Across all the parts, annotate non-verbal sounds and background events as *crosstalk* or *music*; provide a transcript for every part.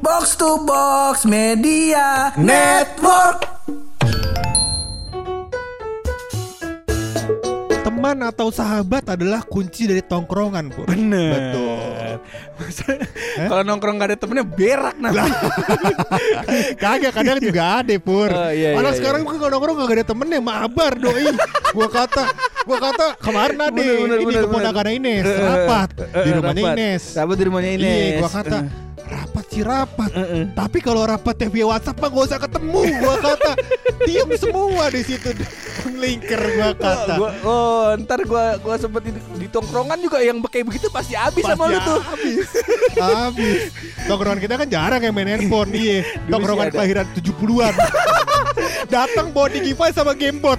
Box to Box Media Network. Teman atau sahabat adalah kunci dari tongkrongan, Pur. Bener. Betul. Kalau nongkrong gak ada temennya berak nanti. Kagak kadang juga ada, Pur. Oh, iya, Malah iya, sekarang bukan kalau nongkrong gak ada temennya, mabar doi. gua kata, gua kata kemarin ada ini keponakan. Ines Eh, eh, rapat eh, di eh, rumahnya rapat. Ines. Rapat di rumahnya Ines. Iya, gua kata Eh. rapat. Eh, eh. Tapi kalau rapat via WhatsApp mah gak usah ketemu. Gua kata *laughs* diem semua di situ. *laughs* Lingker gua kata. Gua, oh, ntar gua gua sempet di, di tongkrongan juga yang kayak begitu pasti habis sama lu tuh. Habis. habis. Tongkrongan kita kan jarang yang main handphone. Iya. *laughs* Tongkrongan kelahiran 70-an. Datang bawa Digify sama Gamebot.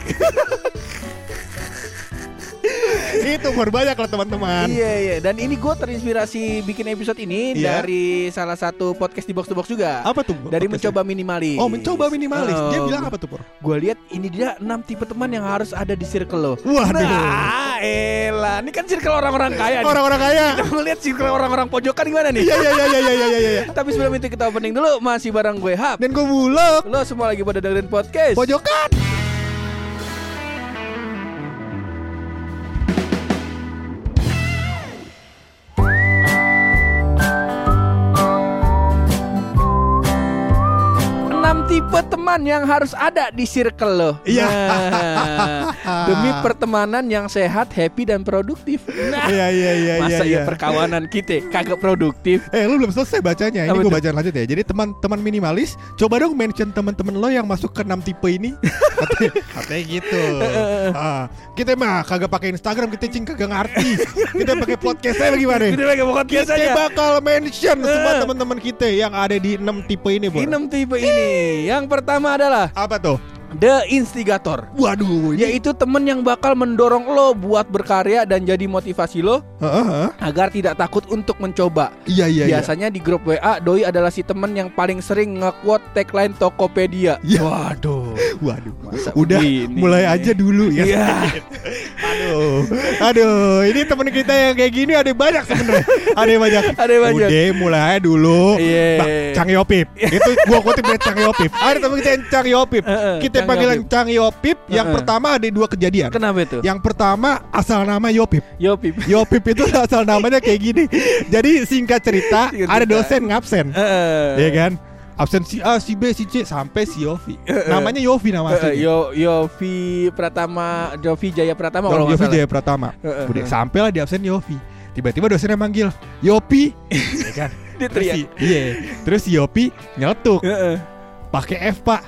*laughs* Itu berbanyak lah teman-teman. Iya iya dan ini gue terinspirasi bikin episode ini Iya. dari salah satu podcast di box to box juga. Apa tuh? Dari mencoba minimalis. Oh, mencoba minimalis. Dia Oh, bilang apa tuh, Pur? Gue lihat ini dia enam tipe teman yang harus ada di circle lo. Waduh. Nah, elah, ini kan circle orang-orang kaya. Orang-orang kaya. *laughs* Kita mau lihat circle orang-orang pojokan gimana nih? Iya, iya, iya, iya, iya, iya, iya. *laughs* Tapi sebelum itu kita opening dulu masih bareng gue Hap. Dan gue bulog. Lo semua lagi pada dengerin podcast. Pojokan. Enam tipe teman yang harus ada di circle lo. Iya. Nah, demi pertemanan yang sehat, happy dan produktif. Nah, Iya, iya, iya, masa iya. ya perkawanan kita kagak produktif? Eh lu belum selesai bacanya Ini gue bacaan lanjut ya Jadi teman-teman minimalis Coba dong mention teman-teman lo yang masuk ke 6 tipe ini *laughs* Katanya, katanya gitu Ah, Kita mah kagak pakai Instagram Kita cing kagak ngerti Kita pakai podcast saya bagaimana Ini lagi podcast Kita aja. bakal mention semua Eh. teman-teman kita Yang ada di 6 tipe ini Bor. Enam tipe ini. Yang pertama adalah Apa tuh? the instigator. Waduh ini Yaitu temen yang bakal mendorong lo buat berkarya dan jadi motivasi lo heeh. agar tidak takut untuk mencoba. Iya iya iya Biasanya di grup WA Doi adalah si temen yang paling sering nge-quote tagline Tokopedia. Iya. Waduh. *laughs* Waduh Masa Udah begini? mulai aja dulu ya Iya. *laughs* Aduh, aduh, ini temen kita yang kayak gini ada banyak sebenarnya. Ada banyak. Ada banyak. Udah mulai dulu. Iya. Bak, Cang Yopip. Itu gua kutip dari Cang Yopip. Ada temen kita yang Cang Yopip. Kita Cang panggilan Yopip. Cang Yopip. Yang pertama ada dua kejadian. Kenapa itu? Yang pertama asal nama Yopip. Yo Pip. *laughs* Yopip itu asal namanya kayak gini. Jadi singkat cerita, Singkat ada dosen ngabsen. Ya kan? Absen si A, si B, si C sampai si Yofi. Namanya Yofi nama Heeh, aslinya. Yo Yofi Pratama, Yofi Jaya Pratama kalau Yofi. Jaya Pratama. Udah sampailah di absen Yofi. Tiba-tiba dosennya manggil Yopi, *laughs* ya kan? Dia Terus teriak. si, iya. Terus si Yopi nyeletuk, Heeh. pakai F pak.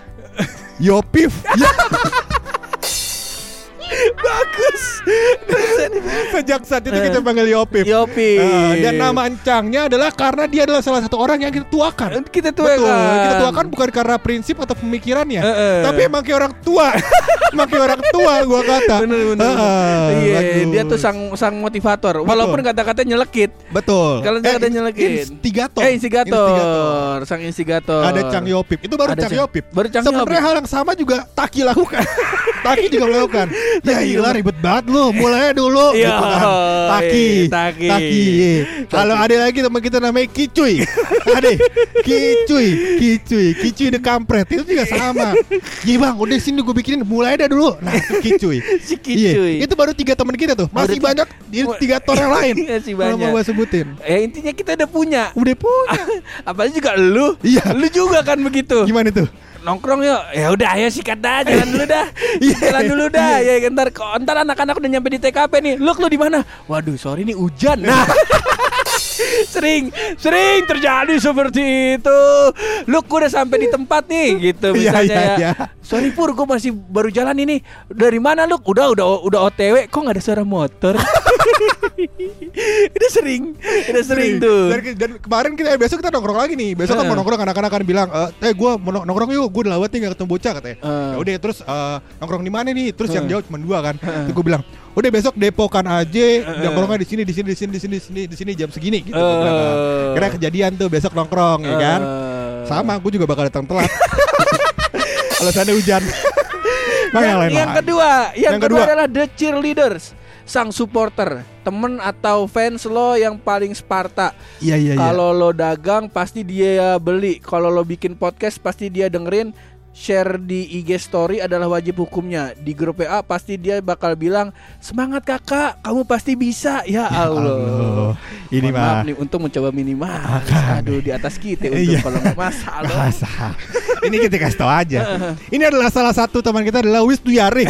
Yopif. *laughs* *laughs* Bagus. Sejak saat itu Eh. kita panggil Yopif. Yopi. Eh, dan nama encangnya adalah karena dia adalah salah satu orang yang kita tuakan. kita tuh Betul, kita tuakan bukan karena prinsip atau pemikirannya, Heeh. tapi emang kayak orang tua, *laughs* kayak orang tua gua kata. Bener bener. Heeh, Iya, bagus. dia tuh sang sang motivator. Walaupun kata-kata nyelekit. betul. Kalau kata nyelekit. instigator. Eh instigator, sang instigator. Ada Cang Yopip. Itu baru Ada Cang Cang- Yopip. baru Cang Sebenarnya hal yang sama juga Taki lakukan. *laughs* Taki juga melakukan. ya juga. ribet banget lu. Mulai dulu Iya, gitu kan. Taki. iya, Taki. iya. Kalau ada lagi teman kita namanya Kicuy. *laughs* ada Kicuy, Kicuy, Kicuy the kampret. Itu juga sama. Iya bang, udah sini gue bikinin. Mulai dah dulu. Nah, itu Kicuy. Si Kicuy. *laughs* Iya, itu baru tiga teman kita tuh. Masih Baru banyak di tiga tor yang lain. *laughs* Masih Kalau banyak. mau gue sebutin. Ya intinya kita udah punya. Udah punya. Apalagi juga lu. Iya. Lu juga kan begitu. Gimana tuh? Nongkrong yuk. Ya udah ayo sikat dah, jalan dulu dah. *laughs* Iya. jalan dulu dah. Ya ntar ntar anak-anak udah nyampe di TKP nih. Lu lu di mana? Waduh, sorry nih hujan. *laughs* Nah. sering sering terjadi seperti itu. Lu udah sampai di tempat nih gitu Iya, misalnya iya, ya. iya. Sorry Pur, gue masih baru jalan ini. Dari mana lu? Udah udah udah OTW, kok nggak ada suara motor? *laughs* *laughs* udah sering, udah sering tuh. Dan, dan kemarin kita besok kita nongkrong lagi nih. Besok kan Heeh. mau nongkrong anak-anak kan bilang, "Eh, gue mau nong- nongkrong yuk, gue udah lewat nih gak ketemu bocah katanya." Heeh. Ya udah terus eh, nongkrong di mana nih? Terus yang Heeh. jauh cuma dua kan. Terus gue bilang, "Udah besok depokan aja, nongkrongnya di sini di sini di sini di sini di sini di sini jam segini gitu." Kan. Kira kejadian tuh besok nongkrong ya kan. Sama, gue juga bakal datang telat. *laughs* Alasannya hujan. *laughs* Nah, yang, lain yang lagi. kedua, yang, Yang kedua, kedua. adalah the cheerleaders. Sang supporter, temen atau fans lo yang paling Sparta. Iya iya iya. Kalau lo dagang pasti dia beli. Kalau lo bikin podcast pasti dia dengerin. Share di IG story adalah wajib hukumnya. Di grup WA pasti dia bakal bilang semangat kakak, kamu pasti bisa. Ya Allah. Allah. Ini Mohon maaf mah nih untuk mencoba minimal. Aduh di atas kita *laughs* Iya. untuk kalau nggak masak lo. *laughs* Masa? Ini kita kasih tau aja. *laughs* Ini adalah salah satu teman kita adalah Wis Duyare.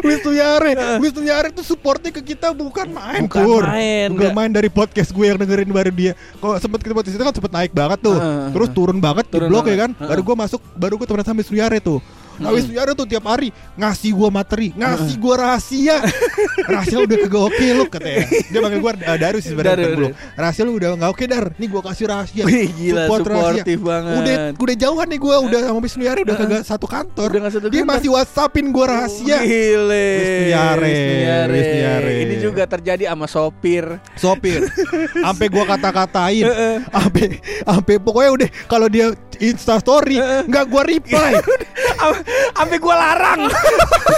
Wis Duyare, Wis Duyare tuh supportnya ke kita bukan main, Bukan Pur. main, bukan main dari podcast gue yang dengerin baru dia. Kalau sempet kita podcast itu kan sempet naik banget tuh, Heeh. terus turun banget di Turun blog ya banget. kan. Baru gue masuk, baru gue temenan sama Wis Duyare tuh. Nah Wis Duyare tuh tiap hari ngasih gue materi, ngasih gue rahasia. *laughs* rahasia udah kagak oke lu katanya. Dia panggil gue uh, Daru sih sebenarnya belum. Rahasia lu udah nggak oke dar. Nih gue kasih rahasia. Wih, gila, Support rahasia. banget. Udah udah jauhan nih gue udah sama Wis Duyare udah kagak satu kantor. Udah Dia masih WhatsAppin gue rahasia. Gile. Wisnuyare. Wisnuyare. Ini juga terjadi sama sopir. sopir *laughs* sampai gua kata-katain sampai sampai pokoknya udah kalau dia insta story nggak gua reply *laughs* Am- Sampai gua larang.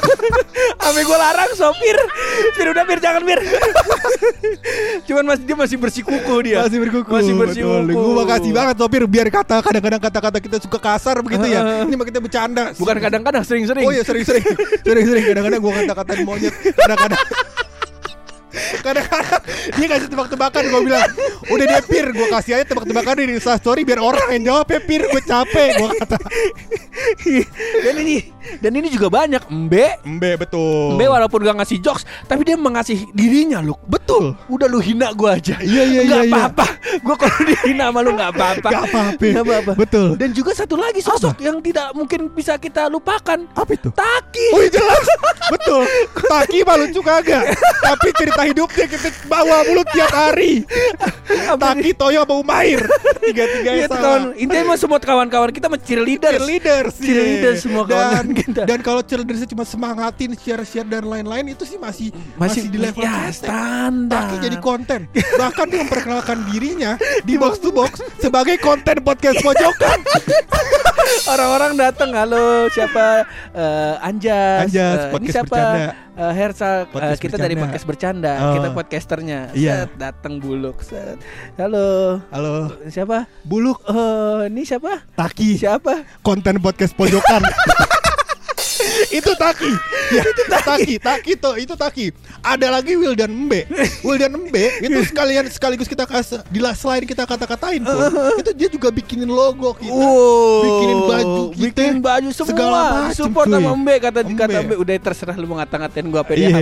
*laughs* Sampai gua larang sopir. Bir udah bir jangan bir. *laughs* Cuman masih dia masih bersikukuh dia. masih berkuku Masih betul. bersikukuh. gua makasih banget sopir biar kata kadang-kadang kata-kata kita suka kasar begitu ya ini mah kita bercanda Bukan kadang-kadang sering-sering. oh iya sering-sering *laughs* sering-sering kadang-kadang gua kata-katain monyet kadang-kadang Kadang-kadang dia kasih tebak-tebakan Gue bilang Udah dia pir Gue kasih aja tebak-tebakan di Insta story Biar orang yang jawab ya pir Gue capek Gue kata. Dan ini dan ini juga banyak Mbe. Mbe betul. Mbe walaupun gak ngasih jokes Tapi dia mengasih dirinya loh Betul. Udah lu hina gua aja. Iya, iya, Nggak iya, iya. apa-apa. Gua kalau dihina sama lu gak apa-apa. Gak apa-apa Nggak apa-apa. Betul. Dan juga satu lagi sosok yang tidak mungkin bisa kita lupakan. Apa itu? Taki. Oh iya jelas. Betul. Taki mah lucu kagak. Tapi cerita hidupnya kita bawa mulut tiap hari. Taki Toyo sama Umair. Tiga-tiga Iya tuh kawan Intinya mah semua kawan-kawan kita mah cheerleaders. Cheerleaders Cheerleaders iya. semua dan, kawan kita. Dan kalau cheerleaders cuma semangatin Share-share dan lain-lain Itu sih masih Masih, di level ya, standar. Taki jadi konten. Bahkan dia memperkenalkan dirinya Di box to box Sebagai konten podcast pojokan *laughs* Orang-orang datang halo siapa? Eh, Anjas. Anjas, Eh, ini siapa? bercanda. Hersal Eh, Podcast kita dari bercanda. podcast bercanda. Oh. kita podcasternya. Iya. Set, datang buluk set. halo. Halo. Siapa? Buluk. Eh, ini siapa? Taki. Siapa? Konten podcast pojokan. *laughs* itu Taki. *laughs* Ya, itu Taki. Taki tuh, itu Taki. Ada lagi Will dan Mbe. Will dan Mbe itu *laughs* sekalian sekaligus kita kasih di selain kita kata-katain pun, *laughs* itu dia juga bikinin logo kita. Wow, bikinin baju kita, bikin baju semua, segala macem, support cuy. sama Mbe kata kata Mbe. Mbe udah terserah lu mau ngata-ngatain gua apa Iya. dia.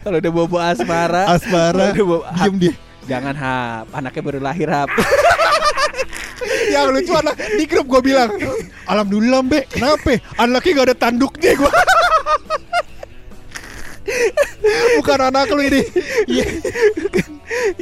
Kalau udah bobo asmara, Asmara udah bobo- diem dia. Jangan hap, anaknya baru lahir hap. Yang lucu anak di grup gue bilang, Alhamdulillah Mbe, kenapa? Anaknya gak ada tanduknya gue. *laughs* Bukan anak lu ini. Iya.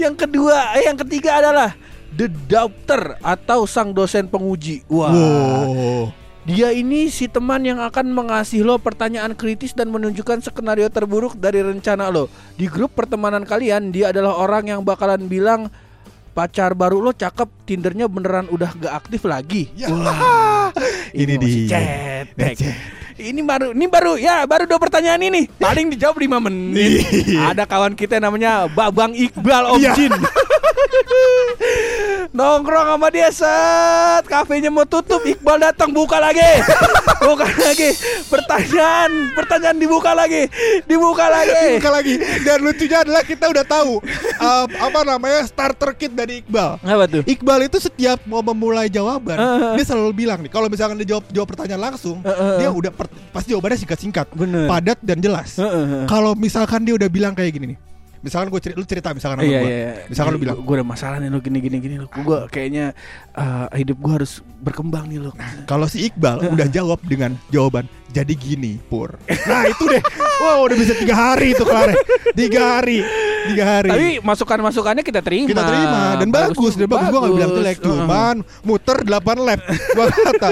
yang kedua, eh, yang ketiga adalah the doctor atau sang dosen penguji. Wah. Wow. Dia ini si teman yang akan mengasih lo pertanyaan kritis dan menunjukkan skenario terburuk dari rencana lo. Di grup pertemanan kalian, dia adalah orang yang bakalan bilang pacar baru lo cakep, Tindernya beneran udah gak aktif lagi. Ya. Wah, *laughs* Ini masih dia. cetek. Ini baru, ini baru ya, baru dua pertanyaan ini. *laughs* Paling dijawab 5 menit. Iya. Ada kawan kita namanya Babang Iqbal Om Iya. Jin. *laughs* *laughs* Nongkrong sama dia set Kafenya mau tutup Iqbal datang buka lagi Buka lagi Pertanyaan Pertanyaan dibuka lagi Dibuka lagi Buka lagi Dan lucunya adalah kita udah tahu uh, Apa namanya Starter kit dari Iqbal Apa tuh? Iqbal itu setiap mau memulai jawaban Uh. Dia selalu bilang nih Kalau misalkan dia jawab, jawab pertanyaan langsung Uh, uh, uh. Dia udah per- Pasti jawabannya singkat-singkat. Padat dan jelas Uh, uh, uh. Kalau misalkan dia udah bilang kayak gini nih Misalkan gue cerita, lu cerita misalkan sama Iya gue iya. Misalkan lu bilang gue udah masalah nih lo gini gini gini lo. Gue kayaknya eh, hidup gue harus berkembang nih lo. Kalau si Iqbal udah jawab dengan jawaban Jadi gini Pur *laughs* Nah itu deh Wow udah bisa tiga hari itu kelar Tiga hari tiga hari. Tapi masukan-masukannya kita terima. kita terima dan bagus, dan bagus, gua gak bilang jelek Heeh. cuman muter 8 lap gua kata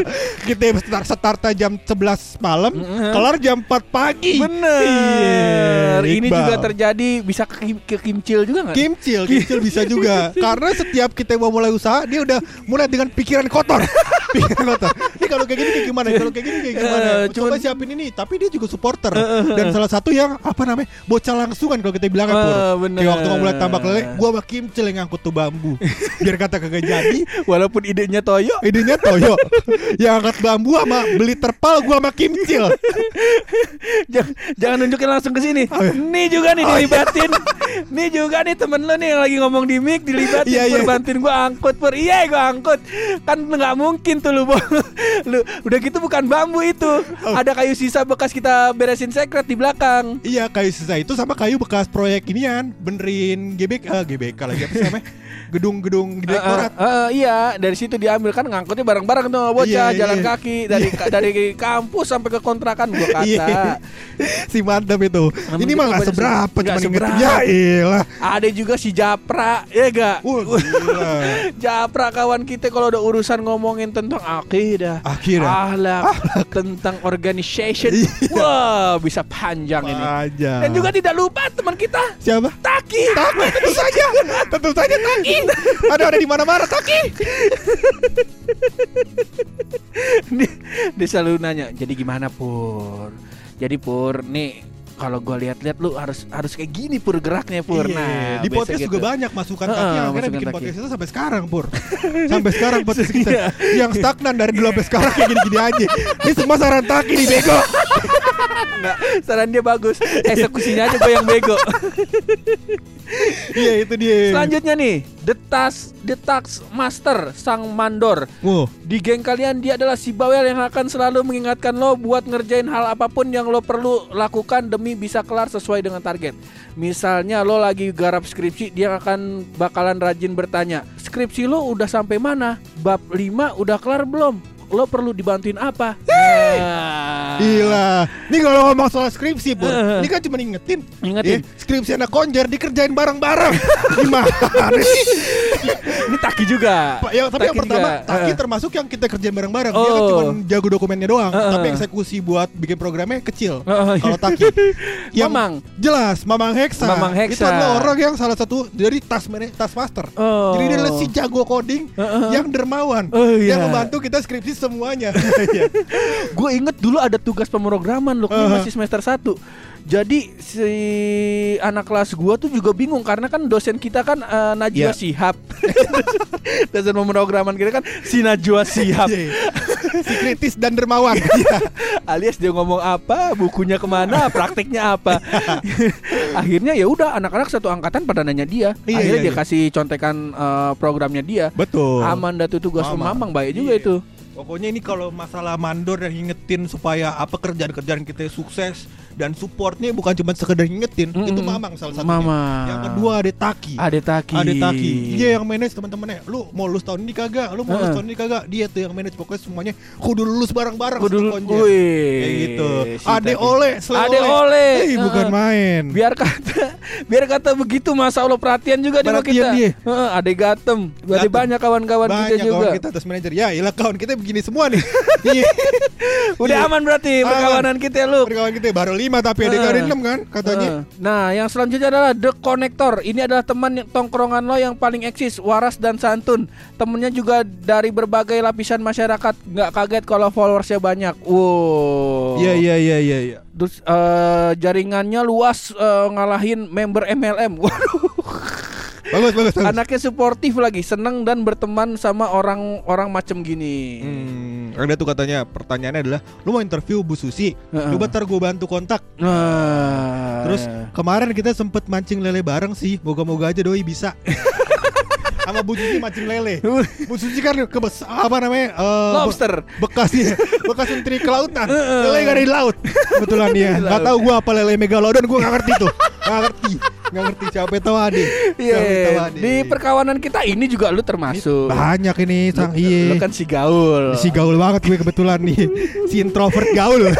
kita start startnya jam 11 malam kelar jam 4 pagi Bener. Iya, Ini juga terjadi bisa kim- kimcil juga nggak? Kimcil, kimcil bisa juga. Karena setiap kita mau mulai usaha, dia udah mulai dengan pikiran kotor. *laughs* pikiran kotor. Ini kalau kayak gini kayak gimana? Kalau kayak gini kayak gimana? Eh, Coba cuman- siapin ini. Tapi dia juga supporter. Dan salah satu yang apa namanya? Bocah langsungan kalau kita bilang. Eh, bener. Kayak waktu mau mulai tambak lele, gua sama Kimcil yang ngangkut tuh bambu. *laughs* Biar kata kagak jadi, Walaupun idenya Toyo, idenya Toyo. *laughs* yang angkat bambu sama beli terpal gua sama Kimcil. jangan, jangan nunjukin langsung ke sini. Oh, iya. Nih juga nih dilibatin. *laughs* nih juga nih temen lo nih yang lagi ngomong di mic dilibatin. Iya, Pur, iya. bantuin gua angkut pur. Iya gua angkut. Kan nggak mungkin tuh lu, *laughs* lu udah gitu bukan bambu itu. Oh. Ada kayu sisa bekas kita beresin secret di belakang. Iya kayu sisa itu sama kayu bekas proyek inian benerin GBK eh, GBK lagi apa sih namanya gedung-gedung Eh, direktorat eh, eh, iya, dari situ diambil kan ngangkutnya bareng-bareng tuh bocah Iya, jalan iya. kaki dari dari kampus sampai ke kontrakan gua kata. Iya. *laughs* si mantap itu. Namun Ini mah banyak- seberapa, cuma inget seberapa. Ya iyalah. Ada juga si Japra, ya gak? Gila. *laughs* Japra kawan kita kalau udah urusan ngomongin tentang akidah, Akidah. ahlak, tentang organization, Iya. wah bisa panjang ini. Aja. Dan juga tidak lupa teman kita siapa? Taki. Taki *laughs* tentu saja. Tentu saja Taki. Ada ada di mana-mana Taki. dia, dia selalu nanya, jadi gimana Pur? Jadi Pur, nih kalau gua lihat-lihat lu harus harus kayak gini Pur geraknya Pur. Iya, Nah, di podcast gitu. juga banyak masukan Heeh, Taki yang akhirnya bikin podcast itu sampai sekarang Pur. *laughs* sampai sekarang podcast kita Iya. yang stagnan dari dulu sampai sekarang kayak gini-gini aja. *laughs* Ini semua saran Taki nih bego. Enggak, saran dia bagus. Eksekusinya aja gue yang bego. Iya itu dia. Selanjutnya nih, The Task Master Sang Mandor. Wow. Di geng kalian dia adalah si bawel yang akan selalu mengingatkan lo buat ngerjain hal apa pun yang lo perlu lakukan demi bisa kelar sesuai dengan target. Misalnya lo lagi garap skripsi, dia akan bakalan rajin bertanya, "Skripsi lo udah sampai mana? Bab 5 udah kelar belum? Lo perlu dibantuin apa?" Nah. Gila. Ini kalau ngomong soal skripsi, Pur. Heeh. Ini kan cuma ngingetin. Ingetin. Ya, skripsi anak konjer dikerjain bareng-bareng. *laughs* Gimana sih? Ini taki juga. Pak, ya, tapi yang Taki pertama, juga. Taki termasuk yang kita kerjain bareng-bareng. Dia kan Oh. cuma jago dokumennya doang, Heeh. tapi eksekusi buat bikin programnya kecil. Iya. Kalau Taki, *laughs* yang Mamang. jelas Mamang Heksa. Mamang Heksa. Itu adalah orang yang salah satu dari tas mana- tas master. Oh. Jadi dia adalah si jago coding Heeh. yang dermawan, Oh, iya. yang membantu kita skripsi semuanya. *laughs* Iya. Gue inget dulu ada tugas pemrograman loh, ini Uh-huh. masih semester 1 Jadi si anak kelas gua tuh juga bingung karena kan dosen kita kan eh, Najwa Iya. Shihab. *laughs* dosen pemrograman kita kan si Najwa Shihab. Iya. si kritis dan dermawan. *laughs* Iya. Alias dia ngomong apa, bukunya ke mana, prakteknya apa. Akhirnya ya udah anak-anak satu angkatan pada nanya dia. Iya, Akhirnya iya, dia iya. kasih contekan eh, programnya dia. Betul. Aman dah tuh tugas Aman. Mamang baik juga Iya. itu. Pokoknya ini kalau masalah mandor dan ngingetin supaya apa kerjaan-kerjaan kita sukses dan supportnya bukan cuma sekedar ngingetin, Mm-mm. itu Mamang salah satunya. Mamang. Yang kedua ada Taki. Ade Taki. Ada Taki. Dia yang manage teman-temannya. Lu mau lulus tahun ini kagak? Lu mau lulus tahun ini kagak? Dia tuh yang manage pokoknya semuanya kudu lulus bareng-bareng Kudu lulus. Kayak gitu. si Ade Taki. Ole, Sle Ade Ole. Eh, bukan Heeh. main. biar kata *laughs* biar kata begitu masa Allah perhatian juga sama kita dia. Heeh, ada gatem berarti Gatem. banyak kawan-kawan kita juga kawan kita atas manajer. Ya, iyalah kawan kita begini semua nih. *laughs* Iya. udah Iya. aman berarti perkawanan kita lu Kawan kita baru lima tapi ada Heeh. ada enam kan katanya. nah yang selanjutnya adalah The Connector ini adalah teman tongkrongan lo yang paling eksis waras dan santun temennya juga dari berbagai lapisan masyarakat nggak kaget kalau followersnya banyak wow Iya iya iya iya iya. Terus eh, jaringannya luas eh, ngalahin member MLM. *laughs* Waduh. Bagus bagus bagus. Anaknya suportif lagi, seneng dan berteman sama orang-orang macem gini. Hmm, ada tuh katanya pertanyaannya adalah lu mau interview Bu Susi, Heeh. coba ntar gue bantu kontak. Nah, Terus kemarin kita sempet mancing lele bareng sih, moga-moga aja doi bisa. *laughs* Sama Bu Susi mancing lele. Bu Susi kan kebes apa namanya? eh, lobster. be- bekas ya, *laughs* bekas menteri kelautan. Lele gak ada di laut. Kebetulan dia. Gak tahu gua apa lele megalodon, gua gak ngerti tuh. Gak ngerti. Gak ngerti. Iya, Siapa tahu ade. di perkawanan kita ini juga lu termasuk. banyak ini sang iye. lu kan si gaul. Si gaul banget gue kebetulan nih Si introvert gaul *laughs*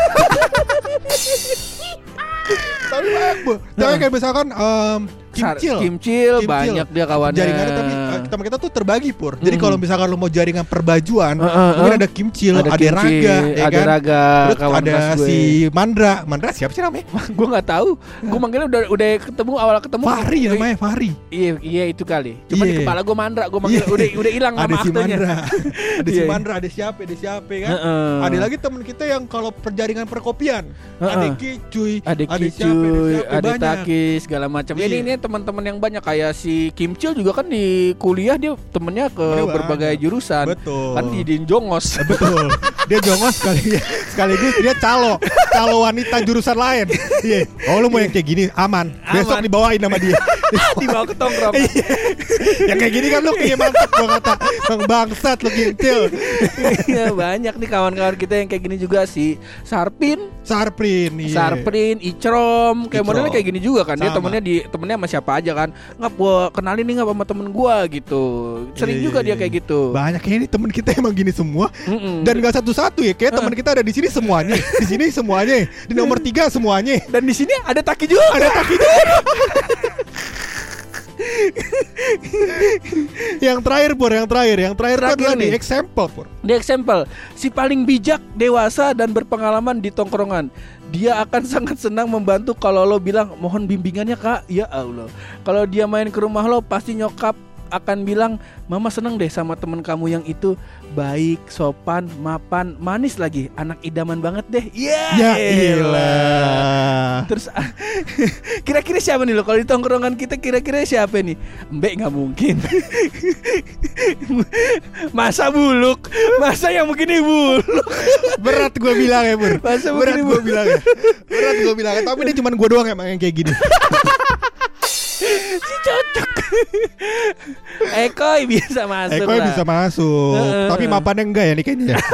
Tapi banyak bu Tapi kayak misalkan em, Kimcil. Kimcil, Kimcil. banyak dia kawannya. Jaringannya tapi eh, teman kita tuh terbagi pur. Jadi Mm. kalau misalkan lu mau jaringan perbajuan, Eh, eh, mungkin eh. ada Kimcil, ada, Kimcil, Raga, ya ada kan? Raga, Terus kawan ada gue. si Mandra. Mandra siapa sih namanya? *laughs* gue nggak tahu. Gue manggilnya udah udah ketemu awal ketemu. Fahri Eh, namanya Fahri. Iya, iya itu kali. Cuma di Iya. kepala gue mandra, gue manggil Iya. udah udah hilang *laughs* Ada nama si aktenya. Mandra. *laughs* ada si Iya. Mandra, ada siapa, ada siapa kan? Heeh. Ada lagi teman kita yang kalau perjaringan perkopian, Heeh. ada Kicuy, ada siapa, Kicuy, siapa, ada banyak. Taki segala macam. Ini Iya. ini teman-teman yang banyak kayak si Kimcil juga kan di kuliah dia temennya ke Temennya berbagai banyak. jurusan. Betul. Kan di Jongos. Betul. *laughs* Dia jongos sekali sekaligus dia calo, calo wanita jurusan lain. Iya. Oh lu mau yang kayak gini aman. Besok Aman. dibawain sama dia. *laughs* Dibawa ke tongkrongan. yang kayak gini kan lu kayak mantap gua kata. Bang bangsat lu kintil. Iya banyak nih kawan-kawan kita yang kayak gini juga si Sarpin, Sarprin. Iya. Sarprin, Icrom, kayak modelnya kayak gini juga kan. Dia Sama. temennya di temennya sama siapa aja kan. Nggak gua kenalin nih nggak sama temen gua gitu. Sering Iya, juga iya, dia iya. kayak gitu. Banyak ini temen kita emang gini semua Mm-mm. dan gak satu-satu ya. Kayak teman kita ada di sini semuanya, di sini semuanya, di nomor tiga semuanya. Dan di sini ada Taki juga. Ada kaki juga. yang terakhir pur, yang terakhir, yang terakhir, Terakhir adalah di nih. example pur. Di example, si paling bijak, dewasa dan berpengalaman di tongkrongan. Dia akan sangat senang membantu kalau lo bilang mohon bimbingannya kak. Ya Allah. Kalau dia main ke rumah lo pasti nyokap akan bilang mama seneng deh sama temen kamu yang itu baik, sopan, mapan, manis lagi, anak idaman banget deh. Ya, Ya elah. ilah. Terus *laughs* kira-kira siapa nih lo kalau di tongkrongan kita kira-kira siapa nih? Mbak nggak mungkin. *laughs* Masa buluk? Masa yang begini buluk? *laughs* Berat gue bilang ya pur. Masa Berat gue bilang ya. Berat gue bilang ya. Tapi ini cuma gue doang emang yang kayak gini. Si cocok. *laughs* Ekoy bisa masuk Eko lah. bisa masuk. Heeh. Tapi mapannya enggak ya nih kayaknya. ya. *laughs*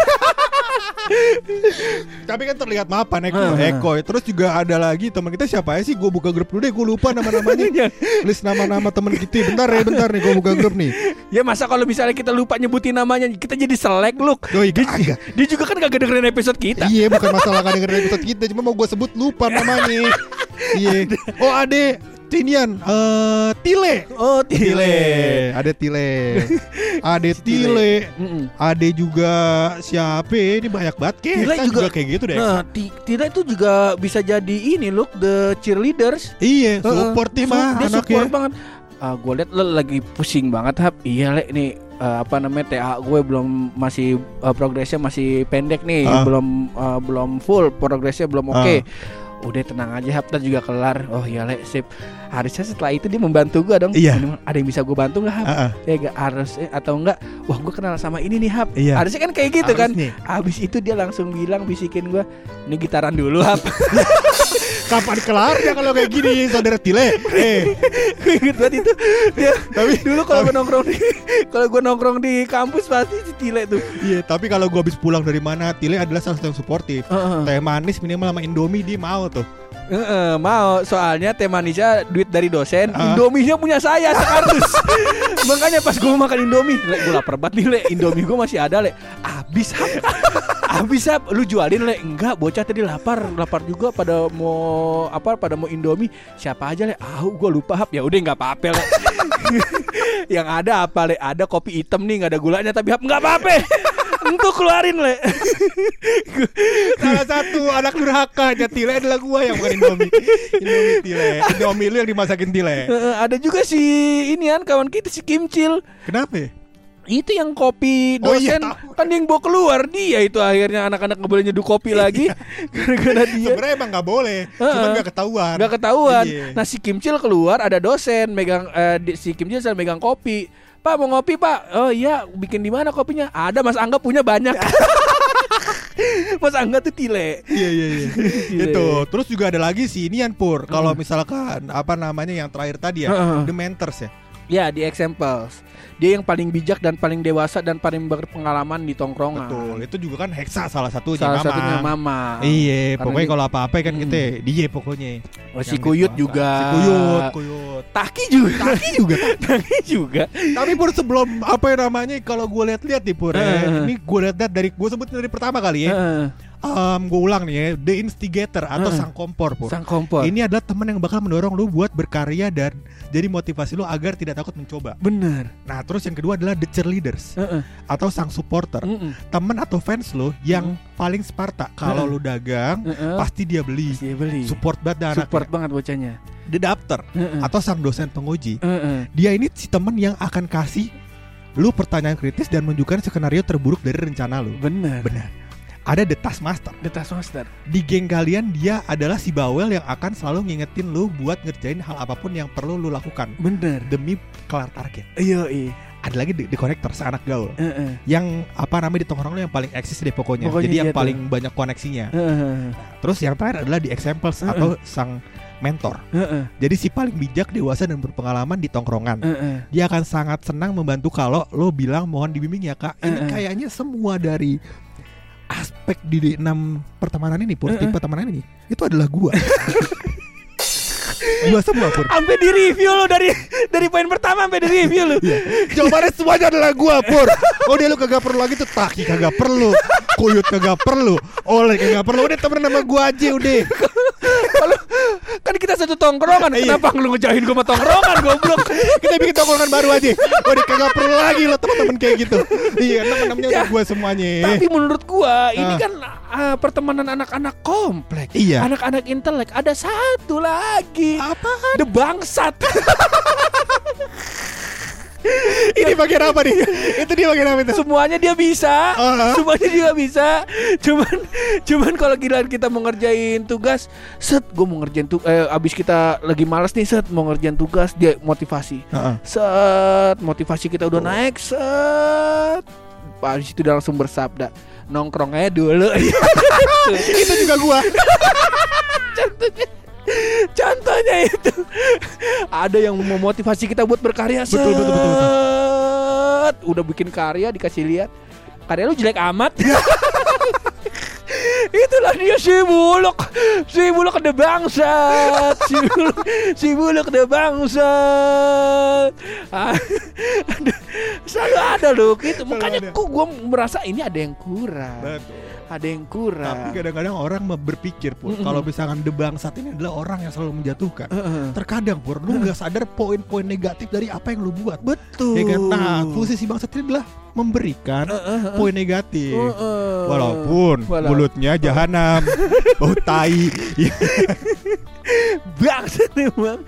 Tapi kan terlihat mapan Eko, Heeh. Eko. Terus juga ada lagi teman kita siapa ya sih? Gue buka grup dulu deh. Gue lupa nama-namanya. *laughs* List nama-nama teman kita. Bentar ya, bentar nih. Gue buka grup nih. Ya masa kalau misalnya kita lupa nyebutin namanya kita jadi selek look. Doi kagak. Dia juga kan kagak dengerin episode kita. Iya bukan masalah kan dengerin episode kita Cuma mau gue sebut lupa namanya Iya Oh ade Tinian eh Tile Oh, Tile. Ada Tile *laughs* Ade Tile. Ade juga siapa? Ini banyak banget kayak Tile Kan juga- kayak gitu deh Nah, Ti- Tila itu juga bisa jadi ini look the cheerleaders. Iya support nih Su- mah Dia support banget. Ah, gue liat lo lagi pusing banget hap. Iya le nih eh, apa namanya TA gue belum masih eh, progresnya masih pendek nih, Ah. belum eh, belum full progresnya belum oke. Ah. Udah tenang aja hap, juga kelar. Oh iya le sip. Harusnya setelah itu dia membantu gue dong. Iya. Ada yang bisa gue bantu nggak hap? Ya gak harus eh, atau enggak? Wah gue kenal sama ini nih hap. Iya. Harusnya kan kayak gitu kan. Harusnya. Abis itu dia langsung bilang bisikin gue, ini gitaran dulu hap. *laughs* Kapan kelar ya kalau kayak gini saudara Tile? Eh. Gue inget banget itu. Dia Tapi dulu kalau gue nongkrong di kalau gue nongkrong di kampus pasti si Tile tuh. Iya tapi kalau gue habis pulang dari mana Tile adalah salah satu yang suportif. Heeh. Teh manis minimal sama Indomie dia mau tuh. Heeh, mau. Soalnya teh manisnya duit dari dosen Ah. Indominya punya saya sekardus. Makanya pas gue makan Indomie gue lapar banget nih le Indomie gue masih ada le abis *laughs* hap abis hap lu jualin le. Enggak bocah tadi lapar. Lapar juga pada mau apa pada mau Indomie. Siapa aja le? Ah gue lupa hap. Ya udah nggak apa-apa le. *laughs* Yang ada apa le? Ada kopi hitam nih nggak ada gulanya tapi hap nggak apa-apa. *laughs* Untuk keluarin le. *laughs* Salah satu anak durhaka aja Tile adalah gua yang bukan Indomie. Indomie Tile Indomie lu yang dimasakin Tile ada juga si inian kawan kita si Kimcil. Kenapa? ya? Itu yang kopi Oh iya, dosen. tahu. kan yang bawa keluar. Dia itu akhirnya anak-anak nggak boleh nyeduh kopi lagi. *laughs* Gara-gara dia. Sebenarnya emang gak boleh. Cuman Heeh. gak ketahuan. Nggak ketahuan. Iya. nah si Kimcil keluar ada dosen megang di- si Kimcil sedang megang kopi. Pak mau ngopi pak? Oh iya. Bikin di mana kopinya? Ada Mas Angga punya banyak. *laughs* Mas Angga tuh tile. Iya iya iya. *laughs* Itu. Terus juga ada lagi si Inian Pur. Kalau Hmm. misalkan Apa namanya yang terakhir tadi ya Heeh. The Mentors ya Ya di examples. Dia yang paling bijak dan paling dewasa Dan paling berpengalaman di tongkrongan. Betul. Itu juga kan Hexa salah satunya Salah Mamang. satunya Mama. Iya Pokoknya kalau apa-apa kan Hmm. kita Dia pokoknya. Oh, si Kuyut dewasa. juga. Si Kuyut Kuyut. Taki juga. Taki juga. *laughs* Taki juga. Tapi Pur sebelum Apa yang namanya Kalau gue lihat-lihat nih Pur ya, Heeh. Ini gue lihat-lihat dari Gue sebutin dari pertama kali ya Heeh. gue ulang nih ya, the instigator atau Heeh. sang kompor, Pur. Sang kompor. Ini adalah teman yang bakal mendorong lu buat berkarya dan jadi motivasi lu agar tidak takut mencoba. bener. Nah, terus yang kedua adalah the cheerleaders Heeh. atau sang supporter. Mm-mm. Temen atau fans lu yang paling Sparta. Kalau lu dagang, Heeh. pasti dia beli. Dia beli. Support banget dah anaknya. Support banget bocahnya. The doctor Heeh. atau sang dosen penguji. Heeh. Dia ini si temen yang akan kasih lu pertanyaan kritis dan menunjukkan skenario terburuk dari rencana lu. Bener. Benar. Ada the taskmaster. The Taskmaster. Di geng kalian dia adalah si bawel yang akan selalu ngingetin lu buat ngerjain hal apa pun yang perlu lu lakukan Bener. demi kelar target. Iya, iya. Ada lagi the, the connector, seanak gaul. Heeh. Yang apa namanya di tongkrong lu yang paling eksis deh pokoknya. Pokoknya Jadi yang iya tuh. paling banyak koneksinya. Heeh. Terus yang terakhir adalah di examples Heeh. atau sang mentor. Heeh. Jadi si paling bijak, dewasa dan berpengalaman di tongkrongan. Heeh. Dia akan sangat senang membantu kalau lo bilang mohon dibimbing ya kak. Ini Heeh. kayaknya semua dari aspek di enam pertemanan ini, pur Heeh. tipe pertemanan ini itu adalah gua. *laughs* gua semua pur. Sampai di review lo dari dari poin pertama sampai di review lo. Jawabannya semuanya adalah gua pur. Oh dia lu kagak perlu lagi tuh taki kagak perlu, kuyut kagak perlu, oleh kagak perlu. Udah temen sama gua aja udah. Kan kita satu tongkrongan, Iya. kenapa lu ngejahin gua sama tongkrongan goblok? *laughs* Kita bikin tongkrongan baru aja. Udah kagak perlu lagi lo teman-teman kayak gitu. Iya, temen-temennya Ya. udah gua semuanya. Tapi menurut gua ini Ah. kan ah, pertemanan anak-anak komplek. Iya. Anak-anak intelek ada satu lagi. Apaan? The bangsat. *laughs* *laughs* Ini bagian apa nih? itu dia bagian apa itu? Semuanya dia bisa. Ah. Semuanya dia bisa. Cuman cuman kalau giliran kita mau ngerjain tugas, set gua mau ngerjain tugas eh, abis kita lagi malas nih set mau ngerjain tugas dia motivasi. Heeh. Set motivasi kita udah naik set. Habis itu dia langsung bersabda nongkrong aja dulu. *laughs* itu juga gua. *laughs* Contohnya Contohnya itu Ada yang memotivasi kita buat berkarya. Betul, betul, betul, betul. Udah bikin karya dikasih lihat. Karya lu jelek amat. *laughs* Itulah dia si buluk. Si buluk ada bangsat. Si buluk Si buluk ada bangsat. *laughs* Ah, Selalu ada loh gitu. Makanya ada. kok gue merasa ini ada yang kurang. Betul. Ada yang kurang Tapi kadang-kadang orang berpikir pur kalau misalkan the bangsat ini adalah orang yang selalu menjatuhkan. Terkadang pur lu nggak sadar poin-poin negatif dari apa yang lu buat. Betul Ya kan? Nah, fungsi si bangsat ini adalah memberikan Heeh. poin negatif. Walaupun Walau- mulutnya jahanam, bau *laughs* tai. Ya, *laughs* Bangsat emang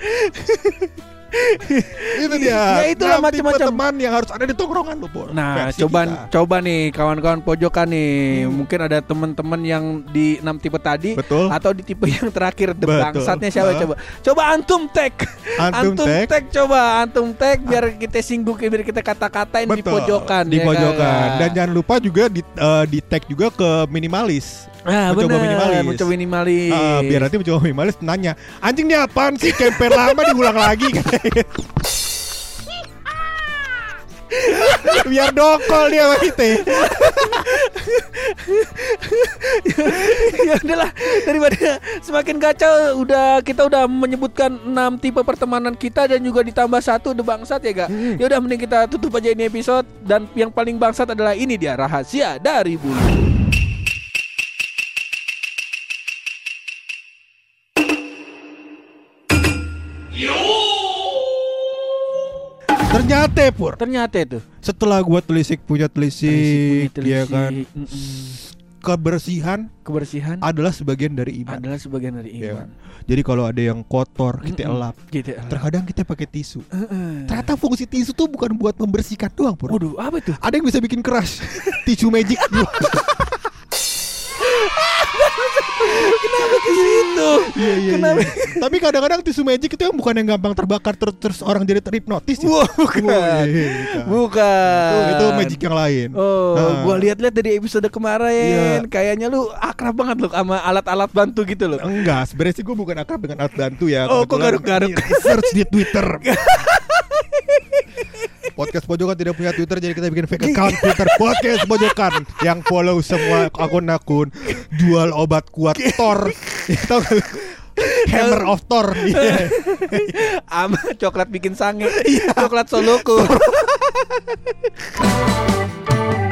itu dia. Ya, itulah macam-macam. teman yang harus ada di tongkrongan lu pur. Nah, Versi coba kita. coba nih kawan-kawan pojokan nih, Hmm. mungkin ada teman-teman yang di enam tipe tadi Betul. atau di tipe yang terakhir the bangsatnya siapa Ah. coba? Coba antum tag. Antum tag. coba antum tag biar kita singgung biar kita kata-katain di pojokan di ya pojokan kan? dan jangan lupa juga di eh, di tag juga ke minimalis nah, mencoba bener, minimalis. mencoba minimalis. Ah, biar nanti mencoba minimalis nanya anjing ini apaan sih campaign lama diulang lagi *laughs* *laughs* biar dokol dia sama kita ya. *laughs* Udahlah daripada semakin kacau udah kita udah menyebutkan enam tipe pertemanan kita dan juga ditambah satu the bangsat ya gak Hmm. ya udah mending kita tutup aja ini episode dan yang paling bangsat adalah ini dia rahasia dari bulu ternyata pur. Ternyata itu. Setelah gua telisik punya telisik, Telisik, dia telisik, kan? mm-mm. kebersihan kebersihan adalah sebagian dari iman. adalah sebagian dari Iya. iman. Jadi kalau ada yang kotor kita Mm-mm. elap. Gitu terkadang kita pakai tisu. Ternyata fungsi tisu tuh bukan buat membersihkan doang pur. Waduh apa itu ada yang bisa bikin keras. *laughs* Tisu magic *laughs* kenapa ke situ Iya iya. Kenapa? iya. Tapi kadang-kadang tisu magic itu yang bukan yang gampang terbakar terus, terus orang jadi terhipnotis. ya. Bukan. Wah, iya, bukan. bukan Itu, itu magic yang lain. Oh, Nah. gua lihat-lihat dari episode kemarin, Iya. kayaknya lu akrab banget lu sama alat-alat bantu gitu loh. Enggak, sebenarnya sih gue bukan akrab dengan alat bantu ya. Oh, kok garuk-garuk? *laughs* Search di Twitter. *laughs* Podcast Pojokan tidak punya Twitter jadi kita bikin fake account Twitter Podcast Pojokan yang follow semua akun-akun jual obat kuat Thor. Tahu lu? Hammer of Thor. Iya. Ama coklat bikin sange, coklat soloku. *laughs*